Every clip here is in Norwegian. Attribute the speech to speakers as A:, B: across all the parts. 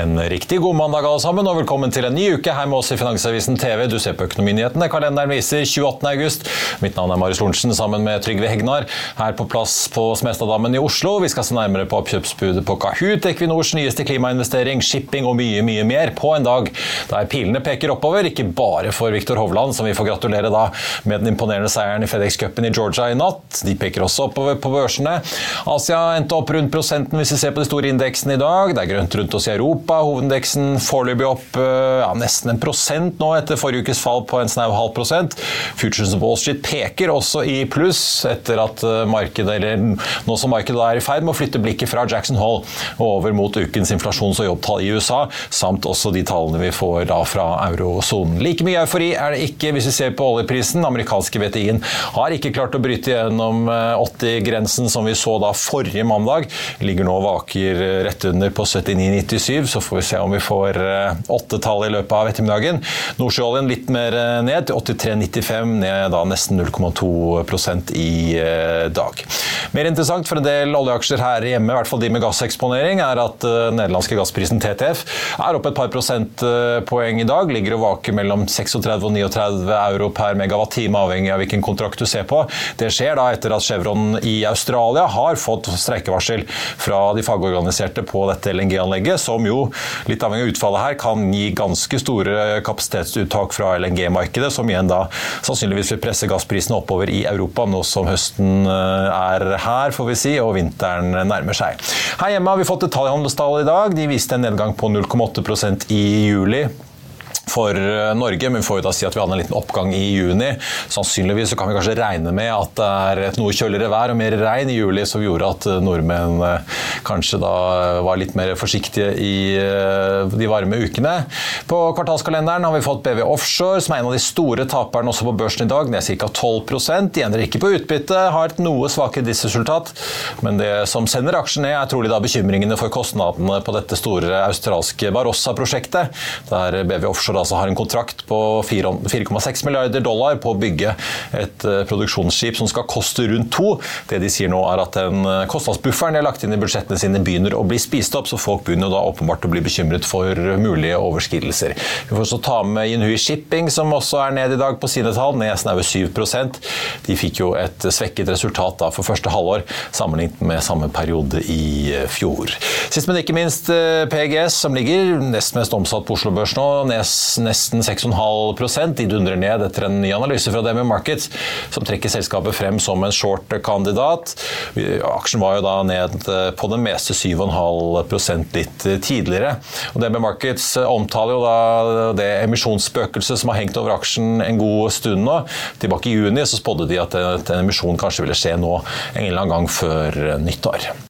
A: En riktig god mandag alle sammen, og velkommen til en ny uke her med oss i Finansavisen TV. Du ser på Økonominyhetene. Kalenderen viser 28. august. Mitt navn er Marius Lorentzen sammen med Trygve Hegnar her på plass på Smestadammen i Oslo. Vi skal se nærmere på oppkjøpsbudet på Kahoot, Equinors nyeste klimainvestering, shipping og mye, mye mer på en dag der pilene peker oppover. Ikke bare for Viktor Hovland, som vi får gratulere da med den imponerende seieren i FedEx Cupen i Georgia i natt. De peker også oppover på børsene. Asia endte opp rundt prosenten hvis vi ser på de store indeksene i dag. Det er grønt rundt oss i Europa. Hovedindeksen foreløpig opp ja, nesten en prosent nå etter forrige ukes fall på en snau halv prosent. Futures Wall Street peker også i pluss etter at markedet, eller nå som markedet er i ferd med å flytte blikket fra Jackson Hole og over mot ukens inflasjons- og jobbtall i USA, samt også de tallene vi får da fra eurosonen. Like mye eufori er det ikke hvis vi ser på oljeprisen. Amerikanske VTI-en har ikke klart å bryte gjennom 80-grensen som vi så da forrige mandag. Ligger nå vaker rett under på 79,97 så får vi se om vi får åtte tall i løpet av ettermiddagen. Nordsjøoljen litt mer ned til 83,95, ned da nesten 0,2% i dag. Mer interessant for en del oljeaksjer her hjemme, i hvert fall de med gasseksponering, er at nederlandske gassprisen TTF er opp et par prosentpoeng i dag. Ligger og vaker mellom 36 og 39 euro per megawatt-time, avhengig av hvilken kontrakt du ser på. Det skjer da etter at Chevron i Australia har fått streikevarsel fra de fagorganiserte på dette LNG-anlegget, som jo, litt avhengig av utfallet her, kan gi ganske store kapasitetsuttak fra LNG-markedet, som igjen da sannsynligvis vil presse gassprisene oppover i Europa, nå som høsten er her, får vi si, og vinteren nærmer seg. Her hjemme har vi fått detaljhandelstall i dag. De viste en nedgang på 0,8% i juli for Norge, men vi får jo da si at vi hadde en liten oppgang i juni. Sannsynligvis så kan vi kanskje regne med at det er et noe kjøligere vær og mer regn i juli som gjorde at nordmenn kanskje da var litt mer forsiktige i de varme ukene. På kvartalskalenderen har vi fått BV Offshore, som er en av de store taperne også på børsen i dag, ned ca. 12 De endrer ikke på utbytte, har et noe svakere driftsresultat, men det som sender aksjen ned, er trolig da bekymringene for kostnadene på dette store australske Barossa-prosjektet, der BV Offshore altså har en kontrakt på 4,6 milliarder dollar på å bygge et produksjonsskip som skal koste rundt to. Det de sier nå er at den kostnadsbufferen de har lagt inn i budsjettene sine begynner å bli spist opp, så folk begynner da åpenbart å bli bekymret for mulige overskridelser. Vi får også ta med Yinhui Shipping, som også er ned i dag på sine tall, ned snaue 7% De fikk jo et svekket resultat da for første halvår, sammenlignet med samme periode i fjor. Sist, men ikke minst PGS, som ligger nest mest omsatt på Oslo Børs nå, nesten 6,5 De dundrer ned etter en ny analyse fra DB Markets som trekker selskapet frem som en short-kandidat. Aksjen var jo da ned på det meste 7,5 litt tidligere. Og DB Markets omtaler jo da det emisjonsspøkelset som har hengt over aksjen en god stund nå. Tilbake i juni så spådde de at en emisjon kanskje ville skje nå en eller annen gang før nyttår.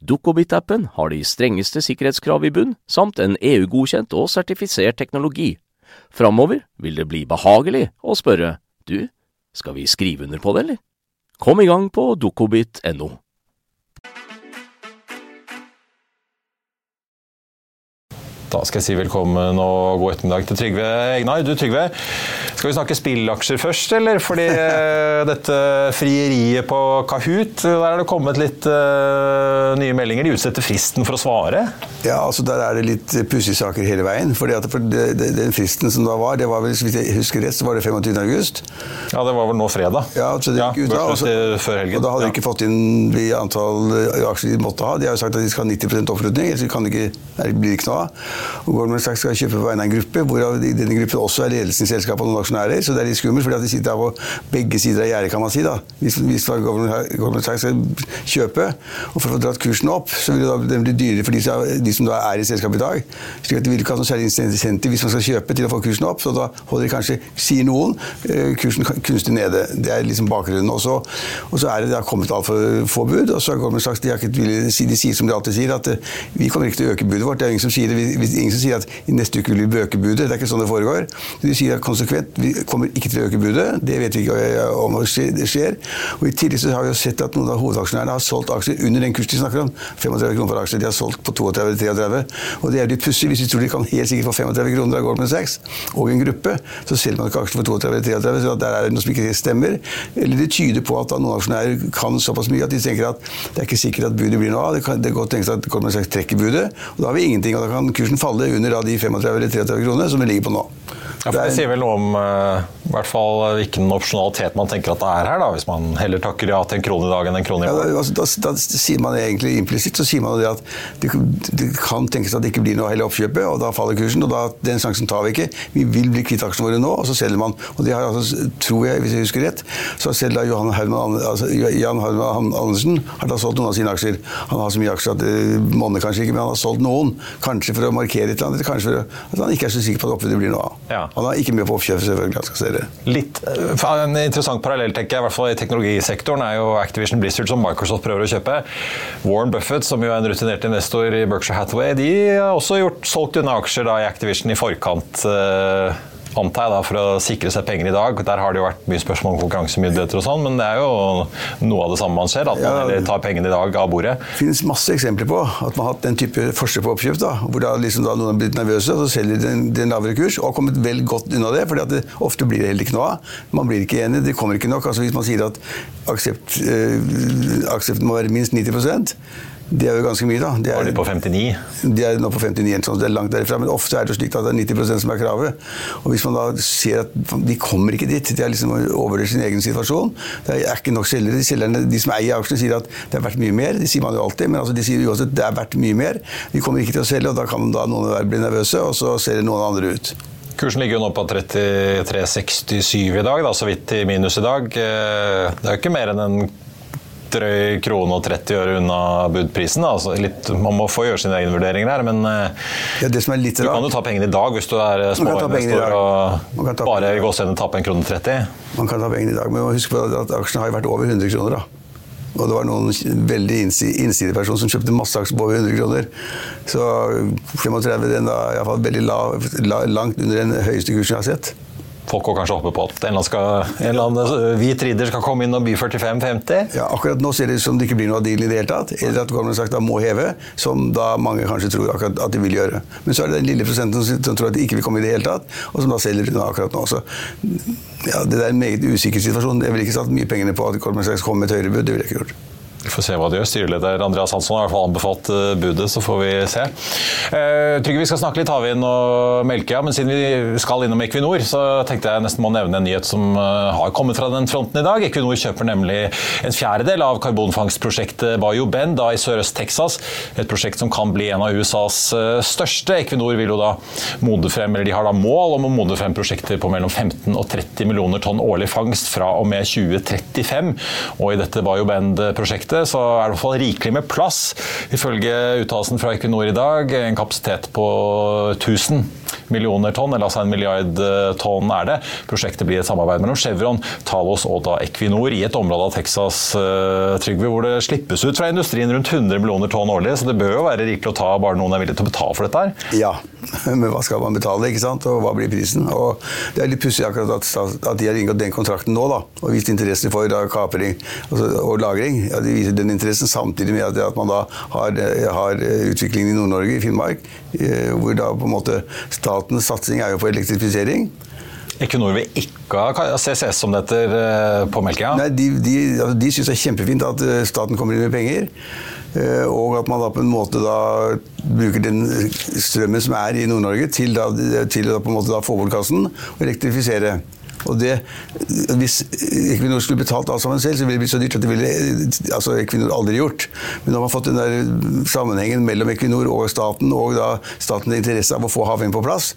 B: Dukkobit-appen har de strengeste sikkerhetskrav i bunn, samt en EU-godkjent og sertifisert teknologi. Framover vil det bli behagelig å spørre du, skal vi skrive under på det, eller? Kom i gang på dukkobit.no.
A: Da skal jeg si velkommen og god ettermiddag til Trygve Egnar. Du Trygve, skal vi snakke spillaksjer først, eller? Fordi eh, dette frieriet på Kahoot, der er det kommet litt uh, nye meldinger. De utsetter fristen for å svare?
C: Ja, altså der er det litt pussige saker hele veien. Fordi at for det, det, Den fristen som da var, det var vel, hvis jeg husker rett, så var det 25. august.
A: Ja, det var vel nå fredag.
C: Ja, så det gikk ut da. Og, så,
A: før helgen.
C: og da hadde de ikke fått inn de antall aksjer de måtte ha. De har jo sagt at de skal ha 90% oppslutning, ellers kan det ikke, nei, det blir ikke noe av. Og Goldman Sachs skal kjøpe på vegne av en gruppe, hvorav i denne gruppen også er ledelsen i selskapet og noen aksjonærer. Så det er litt skummelt, fordi at de sitter på begge sider av gjerdet, kan man si. da. Hvis, hvis Goldman, Sachs skal kjøpe, og for å få dratt kursen opp, så vil det bli dyrere for de som, de som er i selskapet i dag. slik at De vil ikke ha noe særlig insentiv hvis man skal kjøpe til å få kursen opp, så da holder de kanskje, sier noen, eh, kursen kunstig nede. Det er liksom bakgrunnen. også. Og så er det, det har kommet altfor få bud, og så har Goldman Sachs de, har ikke, de sier som de alltid sier, at eh, vi kommer ikke til å øke budet vårt. Det er ingen som sier det. Ingen som sier at i neste uke vil vi øke budet. Det er ikke sånn det foregår. De sier konsekvent vi kommer ikke til å øke budet. Det vet vi ikke om det skjer. Og I tillegg så har vi jo sett at noen av hovedaksjonærene har solgt aksjer under den kursen de snakker om. 35 kroner for aksjer. De har solgt på 32-33. Og det er litt pussig. Hvis vi tror de kan helt sikkert få 35 kroner av Goldman Sachs og en gruppe, så selger man ikke aksjer for 32-33. Så der er det noe som ikke stemmer. Eller det tyder på at noen aksjonærer kan såpass mye at de tenker at det er ikke sikkert at budet blir noe av. Det kan det godt tenkes at Goldman Sachs trekker budet, og da har vi ingenting. Og da kan kursen falle under de 35 eller 33 kronene som det ligger på nå.
A: Ja, for Det sier vel noe om uh, i hvert fall hvilken opsjonalitet man tenker at det er her, da, hvis man heller takker ja til en krone i dag enn en krone i
C: Ja,
A: morgen.
C: da, altså, da, da sier man egentlig implisitt så sier man det at det, det kan tenkes at det ikke blir noe heller oppkjøpet, og da faller kursen. og da, Den sjansen tar vi ikke. Vi vil bli kvitt aksjene våre nå, og så selger man. og det har altså, tror jeg, hvis jeg husker rett, så selv da Johan Herman, altså, Jan Herman Andersen har da solgt noen av sine aksjer. Han har så mye aksjer at det monner kanskje ikke, men han har solgt noen. Kanskje for å markere et eller annet, eller kanskje for å, at han ikke er så sikker på at oppkjøpet blir noe av.
A: Ja.
C: Han er ikke med på oppkjøpet, selvfølgelig. han skal se det.
A: Litt, uh, En interessant parallell tenker jeg, i hvert fall i teknologisektoren er jo Activision Blizzard, som Microsoft prøver å kjøpe. Warren Buffett, som jo er en rutinert investor i Berkshire Hathaway, de har også gjort, solgt unna aksjer da, i Activision i forkant. Uh, antar jeg da, For å sikre seg penger i dag. Der har det jo vært mye spørsmål om konkurransemyndigheter og sånn, men det er jo noe av det samme man ser. At man
C: Ja.
A: tar pengene i dag av bordet.
C: Det finnes masse eksempler på at man har hatt den type forsøk på oppkjøp, da, hvor da liksom da noen har blitt nervøse, og så selger de en, en lavere kurs, og har kommet vel godt unna det, for ofte blir det heller ikke noe av. Man blir ikke enig, det kommer ikke nok. altså Hvis man sier at øh, aksepten må være minst 90 det er jo ganske mye, da. Det
A: Var
C: er,
A: de på 59?
C: de er nå på 59, sånn, det er langt derifra, men ofte er det jo slik at det er 90 som er kravet. Og hvis man da ser at de kommer ikke dit, de er liksom over sin egen situasjon, det er ikke nok selgere. De, selgerne, de som eier aksjene sier at det er verdt mye mer, det sier man jo alltid, men altså de sier uansett det er verdt mye mer. De kommer ikke til å selge, og da kan da noen bli nervøse, og så selger noen andre ut.
A: Kursen ligger jo nå på 33,67 i dag, da, så vidt i minus i dag. Eh, Det er jo ikke mer enn en drøy krone og 30 øre unna budprisen. Altså litt, man må få gjøre sine egne vurderinger her, men eh,
C: Ja, det som litt
A: du
C: rart
A: kan jo ta pengene i dag hvis du er
C: i
A: småinvestor og bare
C: i
A: gå seg tappe en krone 30.
C: Man kan ta pengene i dag, men husk på at aksjene har vært over 100 kroner. da. Og det var noen veldig innsi- innsidepersoner som kjøpte masse aksjer på over 100 kroner. Så 35 den da er iallfall veldig lav, langt under den høyeste kursen jeg har sett.
A: Folk går kanskje oppe på at en eller annen, skal, annen hvit ridder skal komme inn og by 45-50.
C: Ja, akkurat nå ser det ut som det ikke blir noe av i det hele tatt. Eller at Sachs da må heve, som da mange kanskje tror akkurat at de vil gjøre. Men så er det den lille prosenten som, tror at det ikke vil komme i det hele tatt, og som da selger unna akkurat nå. Så ja, det er en meget usikker situasjon. Jeg ville ikke satt mye pengene på at Gorman Sachs kommer med et høyere bud. Det ville jeg ikke gjort.
A: Vi får se hva det gjør. Styreleder Andreas Hansson har i hvert fall anbefalt eh, budet, så får vi se. Eh, Trygve, vi skal snakke litt havvind og Melkøya, men siden vi skal innom Equinor, så tenkte jeg nesten må nevne en nyhet som eh, har kommet fra den fronten i dag. Equinor kjøper nemlig en fjerdedel av karbonfangstprosjektet BioBend da i Sørøst-Texas. Et prosjekt som kan bli en av USAs eh, største. Equinor vil jo da mode frem, eller de har da mål om å mode frem prosjekter på mellom 15 og 30 millioner tonn årlig fangst fra og med 2035. Og i dette BioBend-prosjektet så er det i hvert fall rikelig med plass, ifølge uttalelsen fra Equinor i dag. En kapasitet på 1000 millioner tonn, eller altså en milliard eh, tonn er det. Prosjektet blir et samarbeid mellom Chevron, Talos og da Equinor i et område av Texas, eh, Trygve, hvor det slippes ut fra industrien rundt 100 millioner tonn årlig, så det bør jo være rikelig å ta bare noen er villig til å betale for dette her.
C: Ja, men hva skal man betale, ikke sant? Og hva blir prisen? Og det er litt pussig akkurat at, de har inngått den kontrakten nå, da, og vist interesse for da, kapring og, og lagring. Ja, de viser den interessen samtidig med at, man da har, har utviklingen i Nord-Norge, i Finnmark, eh, hvor da på en måte statens satsing er jo på elektrifisering.
A: Equinor vil ikke ha CCS som dette eh, på Melkøya.
C: Nei, De, de, altså, de syns det er kjempefint at eh, staten kommer inn med penger. eh, Og at man da på en måte da bruker den strømmen som er i Nord-Norge, til, da, til å på en måte da få bort gassen og elektrifisere. Og det, Hvis Equinor skulle betalt alt sammen selv, så ville det blitt så dyrt at det ville altså Equinor aldri gjort. Men nå har man fått den der sammenhengen mellom Equinor og staten, og da statens interesse av å få havvind på plass.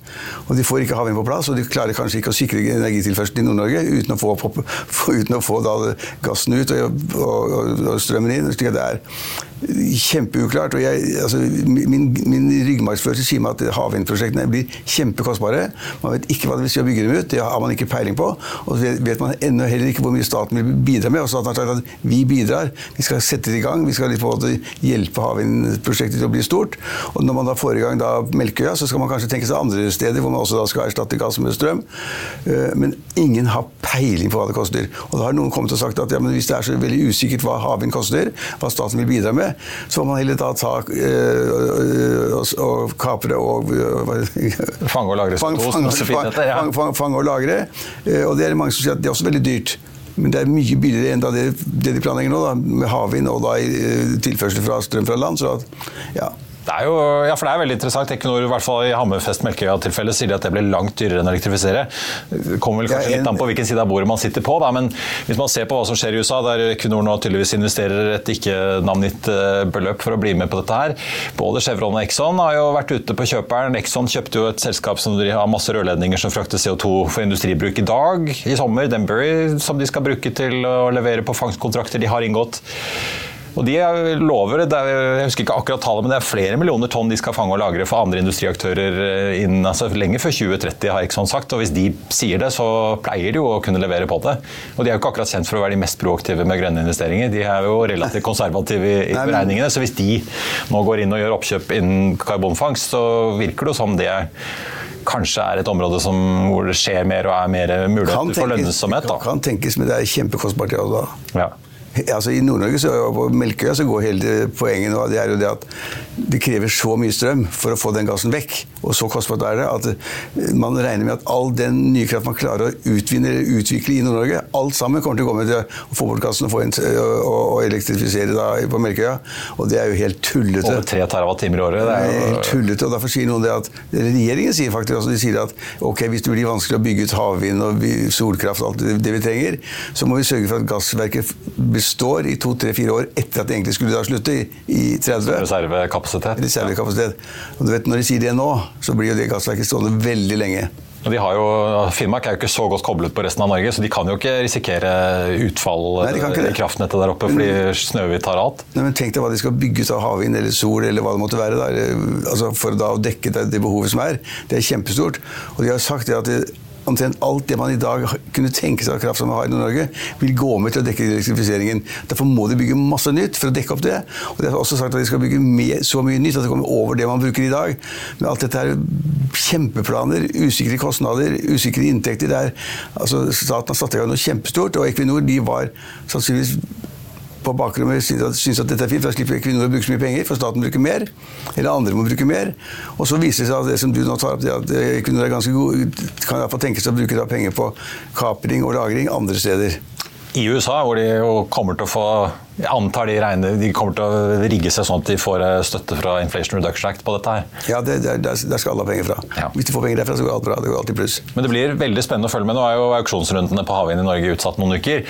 C: Og de får ikke havvind på plass, og de klarer kanskje ikke å sikre energitilførselen i Nord-Norge uten å få, uten å få gassen ut og, og, og strømmen inn. slik at det er kjempeuklart. og jeg, altså, Min, min ryggmargsfølelse sier meg at havvindprosjektene blir kjempekostbare. Man vet ikke hva det vil si å bygge dem ut, det har man ikke peiling på. Og så vet man ennå heller ikke hvor mye staten vil bidra med. Og staten har sagt at vi bidrar, vi skal sette det i gang, vi skal hjelpe havvindprosjektet til å bli stort. Og når man da får i gang da Melkøya, så skal man kanskje tenke seg andre steder hvor man også da skal erstatte gass med strøm. Eh, Men ingen har peiling på hva det koster. Og da har noen kommet og sagt at ja, hvis det er så veldig usikkert hva havvind koster, hva staten vil bidra med, så må man heller da ta øh, og, og kapre og
A: Fange og lagre
C: Fang-
A: CO2,
C: fang- fang- fang- og lagre. Eh, Og det er mange som sier at det er også veldig dyrt. Men det er mye billigere enn det, det de planlegger nå, da, med havvind og da eh, tilførsel fra strøm fra land. Så at, ja.
A: Det er jo, ja, for det er veldig interessant. Equinor, i hvert fall i Hammerfest Melkøya-tilfellet, sier at det blir langt dyrere enn å elektrifisere. Det kommer vel kanskje
C: Ja, en-
A: litt an på hvilken side av bordet man sitter på, da, men hvis man ser på hva som skjer i USA, der Equinor nå tydeligvis investerer et ikke-navngitt eh, beløp for å bli med på dette her. Både Chevron og Exxon har jo vært ute på kjøperen. Exxon kjøpte jo et selskap som har masse rørledninger som frakter CO2 for industribruk i dag, i sommer. Denbury, som de skal bruke til å levere på fangstkontrakter de har inngått. Og de lover, det er, jeg husker ikke akkurat tallet, men det er flere millioner tonn de skal fange og lagre for andre industriaktører eh, innen, altså lenge før 2030, har Exxon sagt. Og hvis de sier det, så pleier de jo å kunne levere på det. Og de er jo ikke akkurat kjent for å være de mest proaktive med grønne investeringer. De er jo relativt konservative i, i beregningene. Så hvis de nå går inn og gjør oppkjøp innen karbonfangst, så virker det jo som det er kanskje er et område som, hvor det skjer mer og er mer muligheter for lønnsomhet.
C: kan,
A: Da.
C: kan tenkes, men det er kjempekostbart. Ja, da.
A: Ja.
C: Altså I Nord-Norge og på Melkøya så går hele poenget nå det er jo det at det krever så mye strøm for å få den gassen vekk. Og så kostbart er det at man regner med at all den nye kraft man klarer å utvinne eller utvikle i Nord-Norge, alt sammen kommer til å gå med til å få bort gassen og, få inn, og, og elektrifisere da på Melkøya. Og det er jo helt tullete.
A: Over tre terawattimer i året. Det er jo
C: helt tullete, og derfor sier noen det at Regjeringen sier faktisk også, de sier at ok, hvis det blir vanskelig å bygge ut havvind og solkraft og alt det, vi trenger, så må vi sørge for at gassverket består i to, tre, fire år etter at det egentlig skulle da slutte, i, i 30.
A: reservekapasitet.
C: Reservekapasitet. Og du vet, når de sier det nå, så blir jo det gassverket stående veldig lenge.
A: De har jo, Finnmark er jo ikke så godt koblet på resten av Norge, så de kan jo ikke risikere utfall
C: Nei, ikke
A: i kraftnettet der oppe fordi Snøhvit tar alt.
C: Nei, men Tenk deg hva de skal bygge ut av havvind eller sol eller hva det måtte være. Da. Altså for da å dekke det, behovet som er. Det er kjempestort. Og de har sagt at det, omtrent alt det man i dag kunne tenke seg av kraft som vi har i Nord-Norge, vil gå med til å dekke elektrifiseringen. Derfor må de bygge masse nytt for å dekke opp det. Og de har også sagt at de skal bygge med, så mye nytt at det kommer over det man bruker i dag. Men alt dette er kjempeplaner, usikre kostnader, usikre inntekter. Det er, altså, staten har satt i gang noe kjempestort, og Equinor de var sannsynligvis på bakrommet syns at, syns at dette er fint, da slipper Equinor å bruke så mye penger, for staten bruker mer. Eller andre må bruke mer. Og så viser det seg at det som du nå tar opp, det at Equinor er ganske god, kan iallfall tenke seg å bruke da penger på kapring og lagring andre steder.
A: I USA, hvor de kommer til å få jeg antar de, regner, de kommer til å rigge seg sånn at de får eh, støtte fra Inflation Reduction Act på dette her.
C: Ja, det, det, der, der skal alle ha penger fra.
A: Ja.
C: Hvis de får penger derfra, så går alt bra. Det går alltid pluss.
A: Men det blir veldig spennende å følge med. Nå er jo auksjonsrundene på havvind i Norge utsatt noen uker.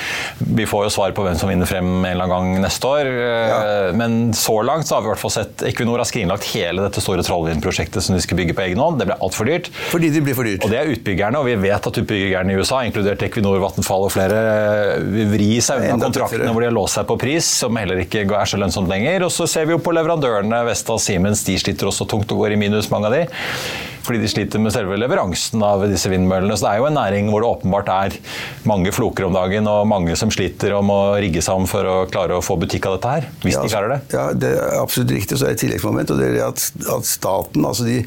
A: Vi får jo svar på hvem som vinner frem en eller annen gang neste år. Ja. Men så langt så har vi i hvert fall sett Equinor har skrinlagt hele dette store Trollvind-prosjektet som de skulle bygge på egen hånd. Det ble altfor dyrt.
C: Fordi det blir for dyrt.
A: Og det er utbyggerne, og vi vet at utbyggerne i USA, inkludert Equinor, Vattenfall og flere, vil vri seg unna kontraktene hvor de har låst seg på pris, som heller ikke er så lønnsomt lenger. Og så ser vi jo på leverandørene, Vestas, Siemens, de sliter også tungt og går i minus, mange av de. Fordi de sliter med selve leveransen av disse vindmøllene. Så det er jo en næring hvor det åpenbart er mange floker om dagen, og mange som sliter om å rigge seg om for å klare å få butikk av dette her. Hvis
C: Ja,
A: de klarer det.
C: Ja, det er absolutt riktig. Så er det et tilleggsmoment. og det er at, at staten altså de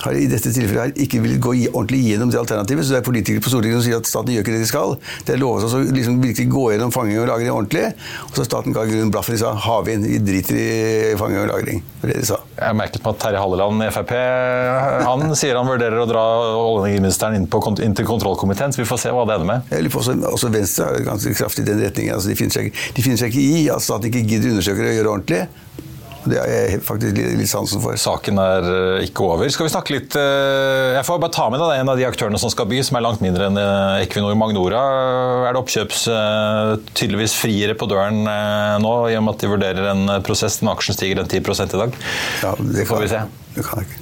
C: har i dette tilfellet her ikke villet gå i- ordentlig gjennom det alternativet. Så det er politikere på Stortinget som sier at staten gjør ikke det de skal. Det er lovet oss å liksom virkelig gå gjennom fanging og lagring ordentlig. Og så staten ga grunnen blaffen. De sa havvind. Vi driter i fanging og lagring. Det var det de sa.
A: Jeg merket meg at Terje Halleland i Frp han sier han vurderer å dra olje- og energiministeren inn, på, inn til kontrollkomiteen, så vi får se hva det ender med.
C: Eller også, også Venstre er ganske kraftig i den retningen. Altså, de, finner seg, de finner seg ikke i at staten ikke gidder undersøke det og gjøre ordentlig. Det har jeg faktisk litt, sansen for.
A: Saken er eh, ikke over. Skal vi snakke litt eh, Jeg får bare ta med deg en av de aktørene som skal by, som er langt mindre enn eh, Equinor Magnora. Er det oppkjøps tydeligvis friere på døren nå, i og med at de vurderer en prosess? Den aksjen stiger en 10 i dag.
C: Ja, det
A: får
C: kan-
A: vi se.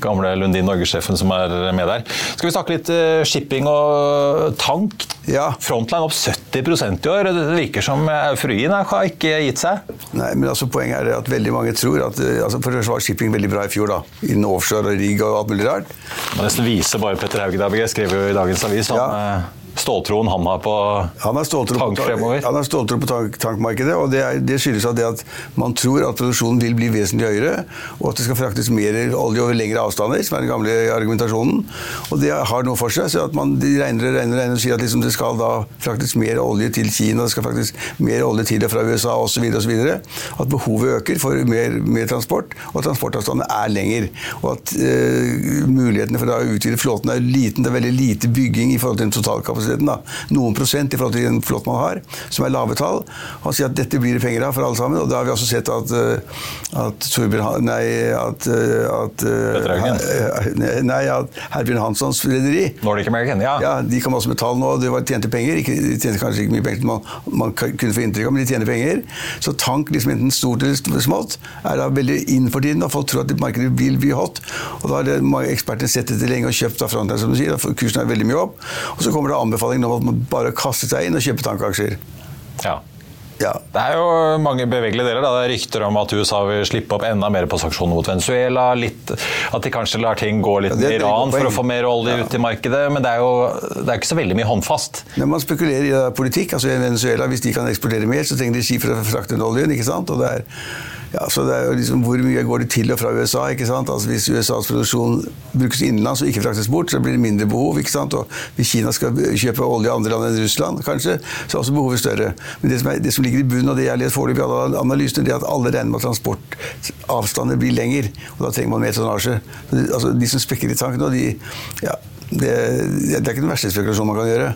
A: Gamle Lundin Norge-sjefen som er med der. Skal vi snakke litt eh, shipping og tank?
C: Ja.
A: Frontline opp 70% i år. Det virker som euforien har ikke gitt seg.
C: Nei, men altså Poenget er at veldig mange tror at eh, altså For det var shipping veldig bra i fjor, da. Innen offshore og rigg og alt mulig rart.
A: Man nesten viser bare Petter Haugen ABG skrev jo i dagens avis om
C: Ja.
A: Ståltroen han har på
C: Han
A: tank fremover.
C: han har ståltro på tank, tankmarkedet, og det, er, det skyldes av det at man tror at produksjonen vil bli vesentlig høyere, og at det skal fraktes mer olje over lengre avstander, som er den gamle argumentasjonen. Og det har noe for seg, så at man de regner og regner, regner og sier at liksom det skal da fraktes mer olje til Kina, det skal faktisk mer olje til og fra USA osv. At behovet øker for mer, mer transport, og at transportavstandene er lengre. Og at eh, mulighetene for å utvide flåten er liten. Det er veldig lite bygging i forhold til den totalkapasiteten. Da. Noen prosent i forhold til den flåten man har, som er lave tall. Han sier at dette blir det penger av for alle sammen, og da har vi også sett at, eh, at Torbjørn Nei, at, eh, at eh, Nei, at Herbjørn Hanssons rederi
A: Nordic American, ja.
C: ja, De kom også med tall nå, og det var tjente penger. De tjente kanskje ikke mye penger som man, man kunne få inntrykk av, men de tjener penger. Så tank, liksom enten stort eller smått, er da veldig inn for tiden, og folk tror at markedet vil bli hot. Og da har det mange eksperter sett etter lenge og kjøpt av Frontline, som du sier. Kursen er veldig mye opp. Og så kommer det anbefaling om at man bare kaster seg inn og kjøper tankaksjer.
A: ja.
C: Ja.
A: Det er jo mange bevegelige deler. Da. Det er rykter om at USA vil slippe opp enda mer på sanksjoner mot Venezuela. Litt, at de kanskje lar ting gå litt
C: Ja, er
A: Iran for å få mer olje
C: Ja.
A: ut i markedet. Men det er jo det er ikke så veldig mye håndfast.
C: Men man spekulerer i politikk. altså i Venezuela, Hvis de kan eksportere mer, så trenger de skip for å frakte den oljen. ikke sant? Og det er, ja, så det er jo liksom Hvor mye går det til og fra USA? ikke sant? Altså Hvis USAs produksjon brukes innenlands og ikke fraktes bort, så blir det mindre behov. ikke sant? Og Hvis Kina skal kjøpe olje i andre land enn Russland, kanskje, så er også behovet større. Men det som, er, det som ligger i bunnen, og det jeg har lest i alle analysene, det er at alle regner med at transportavstander blir lengre. Og da trenger man mer tonnasje. Altså, de som spekker i tanken og de ja, det, det er ikke den verste spekulasjonen man kan gjøre.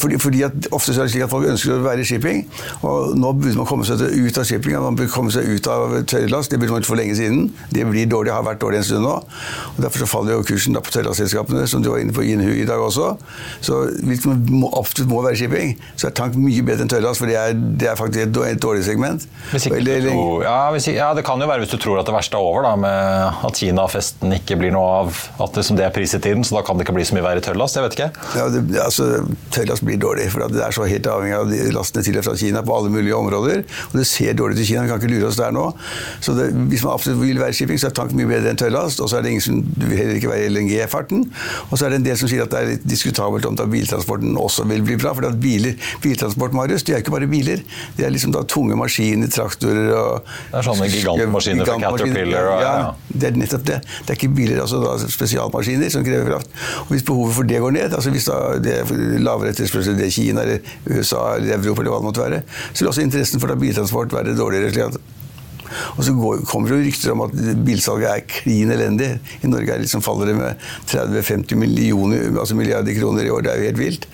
C: Fordi, fordi at Ofte så er det slik at folk ønsker å være i shipping, og nå burde man komme seg ut av shipping. Man burde komme seg ut av tørrlast. Det burde man ikke for lenge siden. Det blir dårlig, har vært dårlig en stund nå. Og Derfor så faller jo kursen på tørrlastselskapene, som du var inne på i Inhu i dag også. Så hvis man må, absolutt må være shipping, så er tank mye bedre enn tørrlast, for det er, det er faktisk et, dårlig- et dårlig segment. Eller-
A: tror, ja, hvis, ja, Det kan jo være hvis du tror at det verste er over, da, med at Kina-festen ikke blir noe av. At liksom det er priset inn, så da kan det ikke bli så mye verre tørrlast? Jeg vet ikke.
C: Ja, det, altså, Tørrlast blir dårlig, for det er så helt avhengig av de lastene til og fra Kina på alle mulige områder. Og det ser dårlig ut i Kina, vi kan ikke lure oss der nå. Så det, hvis man absolutt vil være shipping, så er tank mye bedre enn tørrlast. Og så er det ingen som vil heller ikke være LNG-farten. Og så er det en del som sier at det er litt diskutabelt om da biltransporten også vil bli bra. For at biler, biltransport, Marius, det er ikke bare biler. Det er liksom da tunge maskiner, traktorer og
A: Det er sånne gigantmaskiner fra Caterpillar og
C: ja, det er nettopp det. Det er ikke biler, altså da spesialmaskiner som krever kraft. Og hvis behovet for det går ned, altså hvis det er lavere etterspørsel i Kina eller USA eller Europa eller hva det måtte være, så vil også interessen for biltransport være dårligere. slik og så går, kommer det jo rykter om at bilsalget er klin elendig. I Norge er liksom faller det med 30-50 altså milliarder kroner i år. Det er jo helt vilt.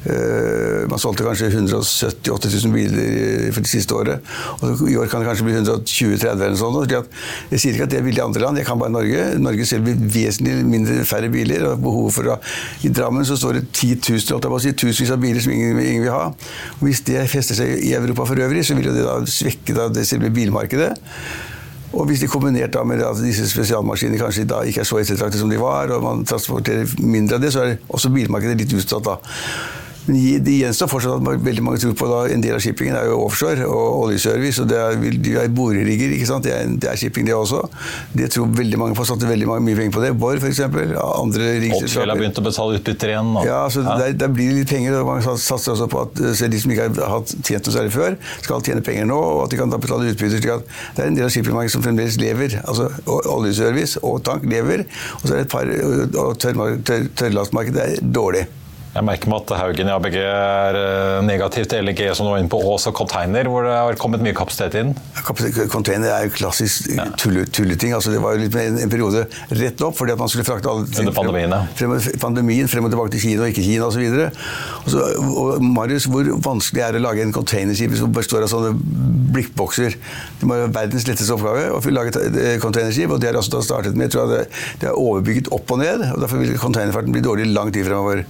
C: Uh, man solgte kanskje 178 000 biler for det siste året. Og i år kan det kanskje bli 120-30 eller noe sånt. Jeg sier ikke at det er billig i andre land, jeg kan bare Norge. Norge selv blir vesentlig mindre færre biler. og behovet for å, I Drammen så står det 10 000, si, tusenvis av biler som ingen, ingen, vil ha. Og hvis det fester seg i Europa for øvrig, så vil det da svekke da det selve bilmarkedet. Og hvis de kombinert da med at disse spesialmaskinene kanskje da ikke er så ettertraktet som de var, og man transporterer mindre av det, så er også bilmarkedet litt utsatt da. Men det gjenstår fortsatt at veldig mange tror på da, En del av shippingen er jo offshore og oljeservice. og det er, de er borerigger. ikke sant? Det er, det er, shipping, det også. Det tror veldig mange på. Satte veldig mange, mye penger på det. Borr, f.eks. Andre
A: Odfjell har begynt å betale utbytter igjen.
C: Og, ja, så ja. Der, der, blir det litt penger. og Man satser også på at de som ikke har hatt tjent noe særlig før, skal tjene penger nå, og at de kan da betale utbytter. slik at Det er en del av shippingmarkedet som fremdeles lever. altså Oljeservice og tank lever. Og så er det et par og tørrlastmarkedet er dårlig.
A: Jeg merker meg at Haugen i ABG er eh, negativt til LNG som nå er inne på Ås og container, hvor det har kommet mye kapasitet inn.
C: Container er jo klassisk ja. tulleting. Altså, det var jo litt en, periode rett opp fordi at man skulle frakte alle
A: Under pandemien, ja.
C: frem, pandemien, frem og tilbake til Kina og ikke Kina osv. Og, så, og Marius, hvor vanskelig er det å lage en containerskip som består av sånne blikkbokser? Det må være verdens letteste oppgave å lage et containerskip, og det har også startet med. Jeg tror det, det er overbygget opp og ned, og derfor vil containerfarten bli dårlig lang tid fremover.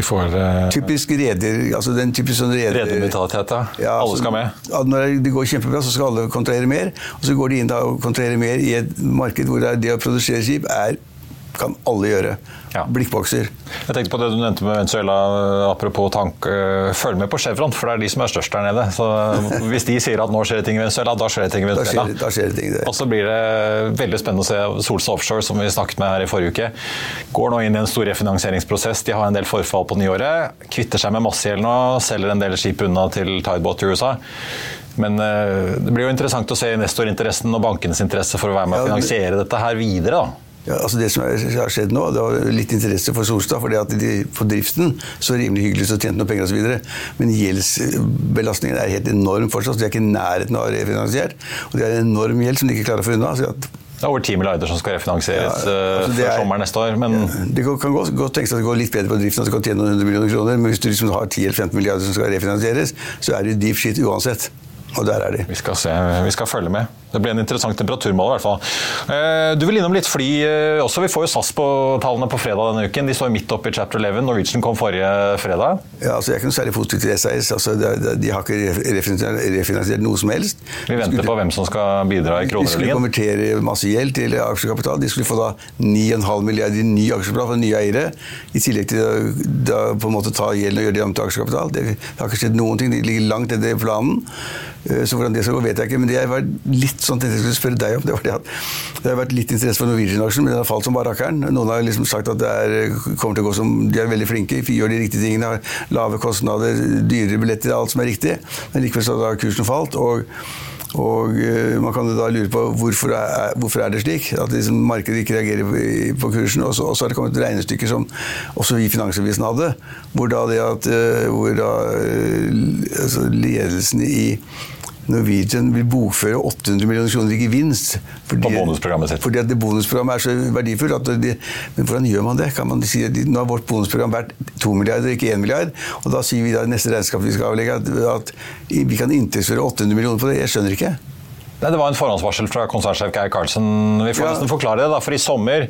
A: Får, uh,
C: typisk reder, altså den typisk sånn reder,
A: Redermentalitet, ja.
C: ja.
A: Alle skal med.
C: Altså, når det går kjempebra, så skal alle kontrahere mer. Og så går de inn og kontraherer mer i et marked hvor det å produsere skip er kan alle gjøre. Ja. Blikkbokser.
A: Jeg tenkte på det du nevnte med Venezuela, apropos tank. Eh, følg med på Chevron, for det er de som er størst der nede. Så Hvis de sier at nå skjer det ting i Venezuela, da skjer det ting i Venezuela.
C: Da skjer, da skjer det ting det.
A: Og så blir det veldig spennende å se Solstad Offshore, som vi snakket med her i forrige uke. Går nå inn i en stor refinansieringsprosess. De har en del forfall på nyåret. Kvitter seg med masse gjeld nå, selger en del skip unna til Tideboat i USA. Men uh, det blir jo interessant å se investorinteressen og bankenes interesse for å være med og finansiere dette her videre. da.
C: Ja, altså Det som har skjedd nå, det var litt interesse for Solstad. fordi at de, På driften så rimelig hyggelig så tjente noen penger osv. Men gjeldsbelastningen er helt enorm fortsatt. De er ikke i nærheten av å ha refinansiert. Og de har en enorm gjeld som de ikke klarer å få unna.
A: det er over 10 milliarder som skal refinansieres ja, altså før sommeren neste år. Men...
C: Ja, det kan godt, godt tenkes at det går litt bedre på driften, at det kan tjene noen hundre millioner kroner. Men hvis du liksom har 10-15 milliarder som skal refinansieres, så er det deep shit uansett. Og der er de.
A: Vi skal, se, vi skal følge med. Det blir en interessant temperaturmål i hvert fall. Eh, du vil innom litt fly eh, også. Vi får jo SAS på tallene på fredag denne uken. De står midt oppe i chapter 11. Norwegian kom forrige fredag.
C: Ja, altså Jeg er ikke noe særlig positiv til SAS. Altså, de har ikke refinansiert noe som helst.
A: Vi venter skulle, på hvem som skal bidra i kronerullingen.
C: De skulle konvertere masse gjeld til aksjekapital. De skulle få da 9,5 milliarder i ny aksjekapital fra nye eiere. I tillegg til å da, på en måte ta gjelden og gjøre det om til aksjekapital. Det, det har ikke skjedd noen ting. De ligger langt etter planen. Eh, så hvordan det skal gå, vet jeg ikke. Men det var litt sånn jeg skulle spørre deg om, det var det at det har vært litt interesse for Norwegian-aksjen, men den har falt som bare. Noen har liksom sagt at det er, kommer til å gå som De er veldig flinke, gjør de riktige tingene, har lave kostnader, dyrere billetter, alt som er riktig. Men likevel så har kursen falt. og og uh, Man kan da lure på hvorfor er, hvorfor er det slik. At liksom markedet ikke reagerer på kursen. Og så, har det kommet regnestykker som også vi i Finansavisen hadde, hvor da det at uh, hvor da, uh, altså ledelsen i Norwegian vil bokføre 800 millioner kroner i gevinst.
A: Fordi, på bonusprogrammet sitt.
C: Fordi at det bonusprogrammet er så verdifullt. De, men hvordan gjør man det? Kan man si at Nå har vårt bonusprogram vært 2 milliarder, ikke 1 milliard. Og da sier vi da i neste regnskap vi skal avlegge at, at vi kan inntektsføre 800 millioner på det. Jeg skjønner ikke.
A: Nei, Det var en forhåndsvarsel fra konsernsjef Geir Karlsen. Vi får
C: Ja.
A: nesten forklare det, da, for i sommer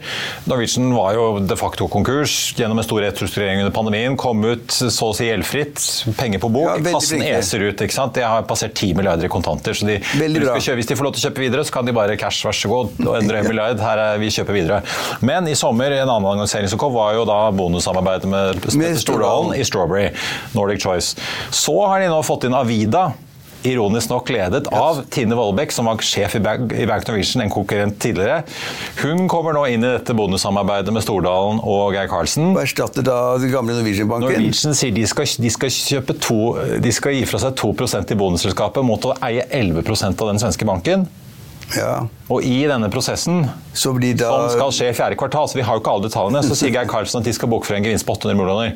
A: Norwegian var jo de facto konkurs gjennom en stor restrukturering under pandemien. Kom ut så å si gjeldfritt, penger på bok.
C: Ja,
A: Kassen
C: flinke.
A: eser ut. ikke sant? De har passert 10 milliarder i kontanter. så de, kjøpe, Hvis de får lov til å kjøpe videre, så kan de bare cash, vær så god. Og endre en milliard, her er vi kjøper videre. Men i sommer, en annen annonsering som kom, var jo da bonussamarbeidet med med Stordalen i Strawberry, Nordic Choice. Så har de nå fått inn Avida. Ironisk nok ledet av Tine Vollbekk, som var sjef i Bank, i Bank Norwegian, en konkurrent tidligere. Hun kommer nå inn i dette bonussamarbeidet med Stordalen og Geir Karlsen.
C: Og erstatter da den gamle Norwegian-banken.
A: Norwegian sier de skal, de skal, kjøpe to, de skal gi fra seg 2% i bonusselskapet mot å eie 11% av den svenske banken.
C: Ja.
A: Og i denne prosessen,
C: Så blir da
A: som skal skje i fjerde kvartal, så vi har jo ikke alle detaljene, så sier Geir Karlsen at de skal bokføre en gevinst på 800 millioner.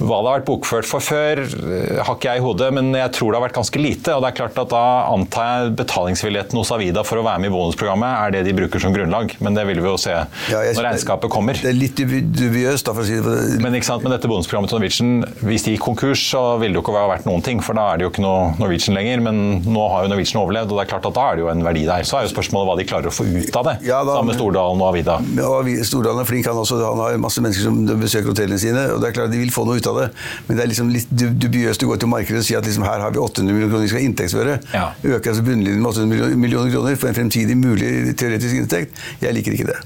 A: Hva det har vært bokført for før, eh, har ikke jeg i hodet, men jeg tror det har vært ganske lite. Og det er klart at da antar jeg betalingsvilligheten hos Avida for å være med i bonusprogrammet er det de bruker som grunnlag. Men det vil vi jo se
C: Ja,
A: når regnskapet kommer.
C: Det er litt dubiøst, da, for å si det
A: Men ikke sant, med dette bonusprogrammet til Norwegian, hvis de gikk konkurs, så ville det jo ikke vært noen ting, for da er det jo ikke noe Norwegian lenger. Men nå har jo Norwegian overlevd, og det er klart at da er det jo en verdi der. Så er jo spørsmålet hva de klarer å få ut av det,
C: Ja, da-
A: sammen med Stordalen og Avida.
C: Og Stordalen er flink, han også. Han har masse mennesker som besøker hotellene sine. og det er klart De vil få noe ut av det, men det er liksom litt dubiøst å gå til markedet og si at liksom, her har vi 800 millioner kroner vi skal inntektsføre.
A: Ja.
C: Øke altså bunnlinjen med 800 millioner- kroner for en fremtidig mulig teoretisk inntekt. Jeg liker ikke det.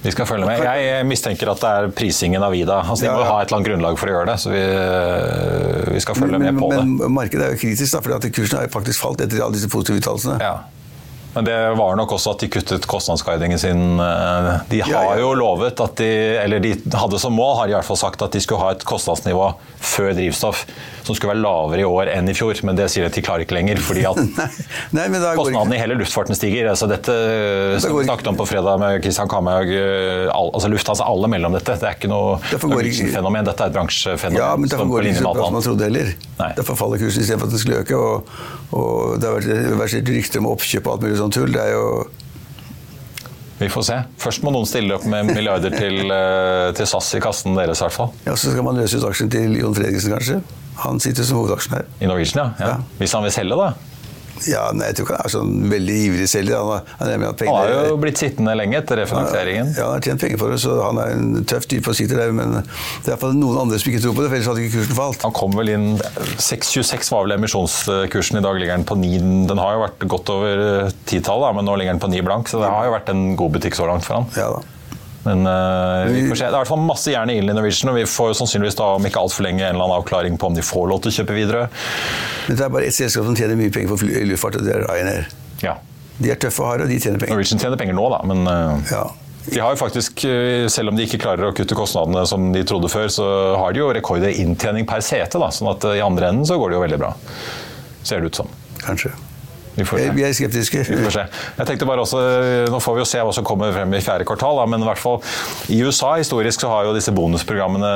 A: Vi skal følge med. Jeg mistenker at det er prisingen av Vida. Altså, de
C: Ja,
A: må
C: ja.
A: ha et eller annet grunnlag for å gjøre det, så vi, vi skal følge med
C: men,
A: på det.
C: men markedet er jo kritisk, da, for kursen har faktisk falt etter alle disse positive uttalelsene.
A: Ja. Men det var nok også at de kuttet kostnadsguidingen sin. Eh, De har jo lovet at de Eller de hadde som mål, har de i hvert fall sagt, at de skulle ha et kostnadsnivå før drivstoff som skulle være lavere i år enn i fjor. Men det sier de at de klarer ikke lenger, fordi at
C: Nei,
A: kostnadene i hele luftfarten stiger. Altså dette som vi snakket om på fredag med Christian Kamhaug, eh, altså Lufthansa alle mellom dette. Det er ikke noe fenomen, dette er et bransjefenomen.
C: Ja, men
A: som
C: derfor går det ikke så bra som man trodde heller. Derfor faller kursen istedenfor at den skulle øke. Og, og det har vært versert rykter om oppkjøp og alt mulig sånt tull. Det er jo
A: Vi får se. Først må noen stille opp med milliarder til, eh, til SAS i kassen deres, i hvert fall.
C: Ja, Så skal man løse ut aksjen til Jon Fredriksen, kanskje. Han sitter som hovedaksjonær.
A: I Norwegian, ja. ja.
C: Ja.
A: Hvis han vil selge, da.
C: Ja, nei, Jeg tror ikke han er sånn veldig ivrig selger. Han han
A: Han har jo blitt sittende lenge etter refinansieringen.
C: Ja, han har tjent penger for det, så han er en tøff type og sitter der. Men det er iallfall noen andre som ikke tror på det, for ellers hadde ikke kursen falt.
A: Han kom vel inn 6,26 var vel emisjonskursen. I dag ligger den på 9. Den har jo vært godt over eh, titallet, men nå ligger den på 9 blank. Så det har jo vært en god butikk så langt for han.
C: Ja da.
A: Men uh, vi får se. Det er i hvert fall masse jern i ilden i Norwegian, og vi får sannsynligvis da om ikke altfor lenge en eller annen avklaring på om de får lov til å kjøpe videre.
C: Dette det er bare ett selskap som tjener mye penger på luftfart, og det er Ryanair.
A: Ja.
C: De er tøffe og harde, og de tjener penger.
A: Norwegian tjener penger nå, da, men uh,
C: Ja.
A: De har jo faktisk, eh, Selv om de ikke klarer å kutte kostnadene som de trodde før, så har de jo rekord i inntjening per sete. da, sånn at i andre enden så går det jo veldig bra. Ser det ut som.
C: Kanskje.
A: Vi se.
C: Vi er skeptiske.
A: Vi. Jeg tenkte bare også, Nå får vi jo se hva som kommer frem i fjerde kvartal, da, men i hvert fall i USA historisk så har jo disse bonusprogrammene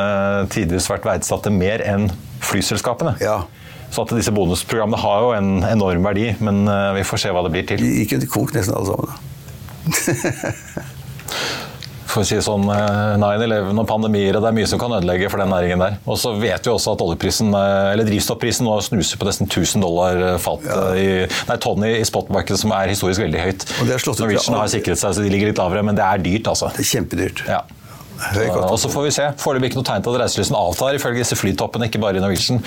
A: tidvis vært verdsatte mer enn flyselskapene.
C: Ja.
A: Så at disse bonusprogrammene har jo en enorm verdi, men eh, vi får se hva det blir til.
C: De gikk til kok nesten alle sammen.
A: For å si sånn, eh, 9-11 og pandemier, og det er mye som kan ødelegge for den næringen der. Og så vet vi også at oljeprisen, eh, eller drivstoffprisen nå snuser på nesten 1000 dollar fat ja. i, nei, tonn i spotmarkedet, som er historisk veldig høyt.
C: Og det har slått ut
A: Norwegian har sikret seg, så de ligger litt lavere, men det er dyrt, altså.
C: Det er kjempedyrt.
A: Ja. Og så får vi se. Foreløpig ikke noe tegn til at reiselysten avtar, ifølge disse flytoppene, ikke bare i Norwegian.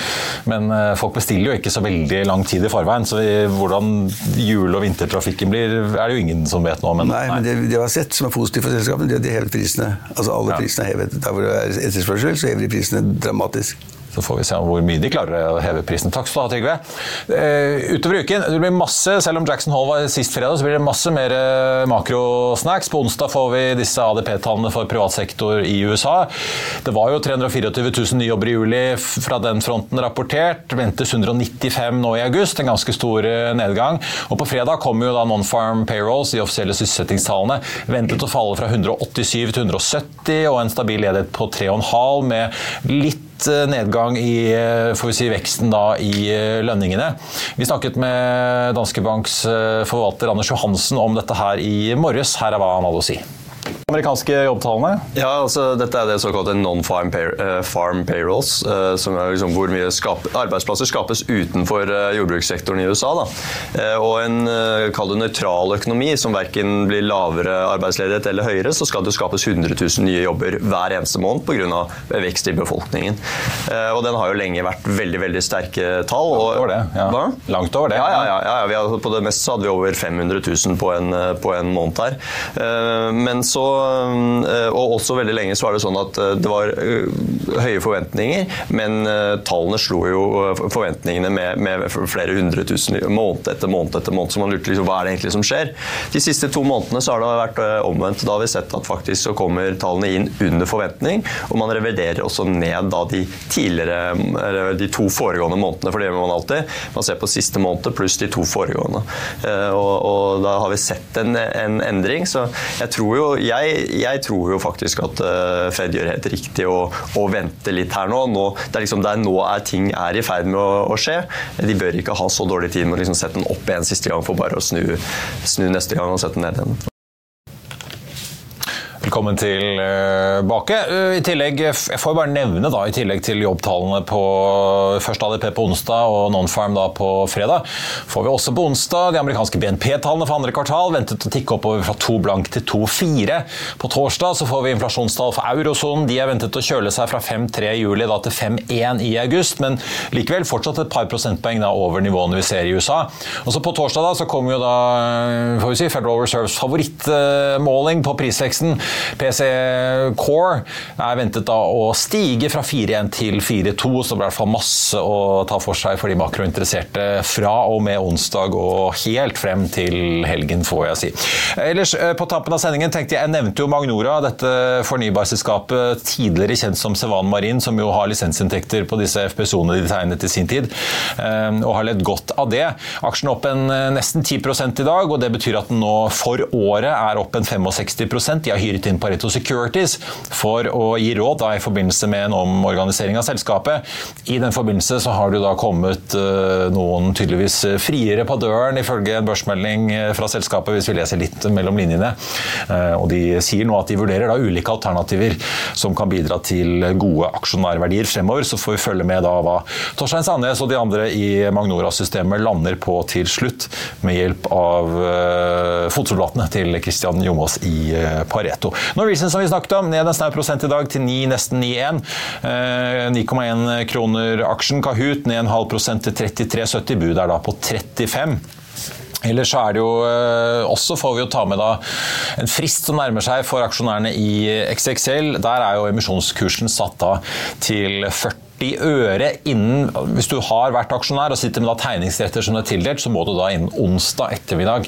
A: Men eh, folk bestiller jo ikke så veldig lang tid i forveien, så hvordan jule- og vintertrafikken blir, er det jo ingen som vet nå. Men,
C: Nei, men det, det vi har sett som er positivt for selskapene, det er at de hevet prisene. Altså alle
A: Ja.
C: prisene er hevet. Der hvor det er etterspørsel, så hever de prisene dramatisk.
A: Så får vi se hvor mye de klarer å heve prisen. Takk skal du ha, Trygve. Uh, utover uken, det blir masse, selv om Jackson Hall var sist fredag, så blir det masse mer eh, makrosnacks. På onsdag får vi disse ADP-tallene for privat sektor i USA. Det var jo 324 000 nye jobber i juli fra den fronten rapportert. Ventes 195 nå i august, en ganske stor eh, nedgang. Og på fredag kommer jo da non-farm payrolls, de offisielle sysselsettingstallene, ventet å falle fra 187 til 170, og en stabil ledighet på 3,5 med litt eh, nedgang i eh, får vi si, veksten da i eh, lønningene. Vi snakket med Danske Banks forvalter Anders Johansen om dette her i morges. Her er hva han hadde å si. Amerikanske jobbtallene?
D: Ja, altså Dette er det såkalte non-farm pay, uh, farm payrolls, uh, som er liksom hvor mye skap, arbeidsplasser skapes utenfor uh, jordbrukssektoren i USA. Da. og en kall det nøytral økonomi som verken blir lavere arbeidsledighet eller høyere, så skal det skapes 100 000 nye jobber hver eneste måned pga. vekst i befolkningen. og den har jo lenge vært veldig veldig sterke tall.
A: Langt over det. Ja. Langt over det.
D: Ja, ja, ja, ja. Har, på det meste hadde vi over 500 000 på en, på en måned her. men så Eh, og også veldig lenge så var det sånn at eh, det var eh, høye forventninger, men tallene slo jo forventningene med, med flere hundre tusen måned etter måned etter måned. Så man lurte liksom hva er det egentlig som skjer. De siste to månedene så har det vært omvendt. Da har vi sett at faktisk så kommer tallene inn under forventning, og man reviderer også ned da de tidligere, eller de to foregående månedene, for det gjør man alltid. Man ser på siste måned pluss de to foregående. Og, og da har vi sett en, en endring. Så jeg tror jo jeg jeg, jeg, tror jo faktisk at uh, Fed gjør helt riktig å, å vente litt her nå. nå det er liksom der nå er ting er i ferd med å, å, skje. De bør ikke ha så dårlig tid med å liksom sette den opp igjen siste gang for bare å snu, snu neste gang og sette den ned igjen.
A: Velkommen tilbake. Eh, I tillegg, jeg får bare nevne da, i tillegg til jobbtallene på først ADP på onsdag og Nonfarm da på fredag, får vi også på onsdag de amerikanske BNP-tallene for andre kvartal. Ventet å tikke oppover fra 2 blank til 2,4. På torsdag så får vi inflasjonstall for eurosonen. De er ventet å kjøle seg fra 5,3 i juli da til 5,1 i august, men likevel fortsatt et par prosentpoeng da over nivåene vi ser i USA. Og så På torsdag da så kommer jo da får vi si, Federal Reserves favorittmåling på prisveksten. PC Core er ventet da å stige fra 4-1 til 4-2, så det blir i hvert fall masse å ta for seg for de makrointeresserte fra og med onsdag og helt frem til helgen, får jeg si. Ellers, eh, på tampen av sendingen tenkte jeg, jeg nevnte jo Magnora, dette fornybarselskapet tidligere kjent som Sevan Marin, som jo har lisensinntekter på disse FPSO-ene de tegnet i sin tid, eh, og har ledd godt av det. Aksjen opp en eh, nesten 10 i dag, og det betyr at den nå for året er opp en 65 De har hyret inn Pareto Securities for å gi råd da, i forbindelse med en omorganisering av selskapet. I den forbindelse så har det da kommet uh, noen tydeligvis friere på døren, ifølge en børsmelding eh, fra selskapet, hvis vi leser litt mellom linjene. Uh, og De sier nå at de vurderer da ulike alternativer som kan bidra til gode aksjonærverdier fremover. Så får vi følge med da hva Torstein Sandnes og de andre i Magnora-systemet lander på til slutt, med hjelp av fotsoldatene til Christian Jomås i Pareto. Norwegian som vi snakket om, ned en snau prosent i dag til 9, nesten 9,1. 9,1 eh, kroner aksjen. Kahoot ned en halv prosent til 33,70. Bud er da på 35. Ellers så er det jo eh, også, får vi jo ta med da, en frist som nærmer seg for aksjonærene i XXL. Der er jo emisjonskursen satt da til 40 40 øre innen Hvis du har vært aksjonær og sitter med da tegningsretter som er tildelt, så må du da innen onsdag ettermiddag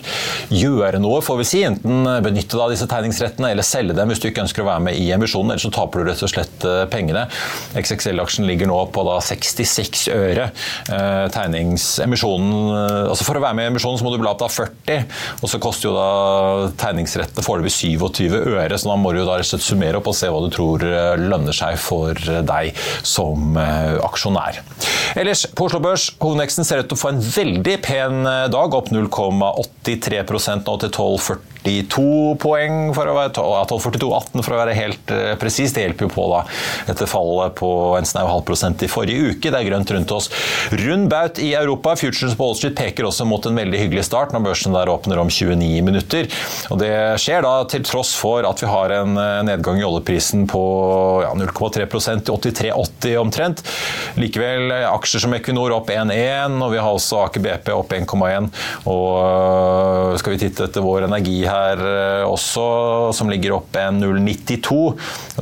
A: gjøre noe, får vi si. Enten benytte da disse tegningsrettene eller selge dem hvis du ikke ønsker å være med i emisjonen. Ellers så taper du rett og slett eh, pengene. XXL-aksjen ligger nå på da 66 øre. Eh, tegningsemisjonen eh, Altså for å være med i emisjonen så må du bla opp da 40, og så koster jo da tegningsrettene foreløpig 27 øre, så da må du jo da rett og slett summere opp og se hva du tror lønner seg for deg som aksjonær. Ellers, på Oslo Børs, hovedveksten ser ut til å få en veldig pen eh, dag, opp 0,83% nå til 12,40 1242 poeng for å være 1242,18 for å være helt uh, presis. Det hjelper jo på da etter fallet på en snau halv prosent i forrige uke. Det er grønt rundt oss. Rund baut i Europa. Futures på Wall Street peker også mot en veldig hyggelig start når børsen der åpner om 29 minutter. Og Det skjer da til tross for at vi har en eh, nedgang i oljeprisen på ja, 0,3 til 83,80 omtrent. Likevel eh, aksjer som Equinor opp 1,1, og vi har også Aker BP opp 1,1. Og skal vi titte etter vår energi her her eh, også, som ligger opp en 0,92.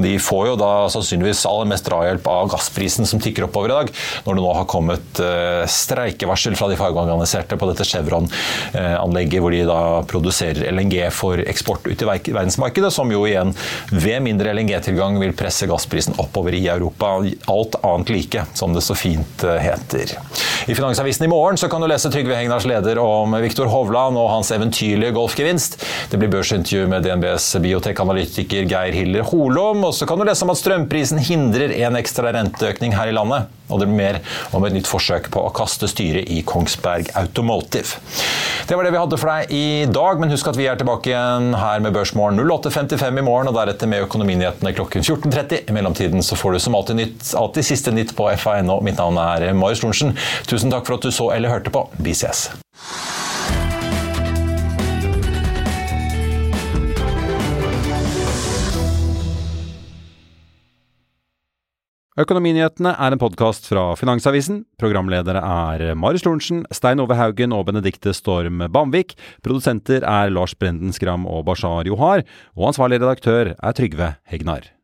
A: De får jo da sannsynligvis aller mest drahjelp av gassprisen som tikker oppover i dag, når det nå har kommet eh, streikevarsel fra de fagorganiserte på dette Chevron-anlegget, hvor de da produserer LNG for eksport ut i verdensmarkedet, som jo igjen ved mindre LNG-tilgang vil presse gassprisen oppover i Europa. Alt annet like, som det så fint eh, heter. I Finansavisen i morgen så kan du lese Trygve Hegnars leder om Viktor Hovland og hans eventyrlige golfgevinst. Det blir børsintervju med DNBs biotekanalytiker Geir Hiller Holom. Og så kan du lese om at strømprisen hindrer en ekstra renteøkning her i landet. Og det blir mer om et nytt forsøk på å kaste styret i Kongsberg Automotive. Det var det vi hadde for deg i dag, men husk at vi er tilbake igjen her med Børsmorgen 08.55 i morgen, og deretter med Økonominyhetene klokken 14.30. I mellomtiden så får du som alltid nytt, alltid siste nytt på FA.no. Mitt navn er Marius Lorentzen. Tusen takk for at du så eller hørte på. Vi ses.
E: Økonominyhetene er en podkast fra Finansavisen. Programledere er Marius Lorentzen, Stein Ove Haugen og Benedikte Storm Bamvik. Produsenter er Lars Brenden Skram og Bashar Johar. Og ansvarlig redaktør er Trygve Hegnar.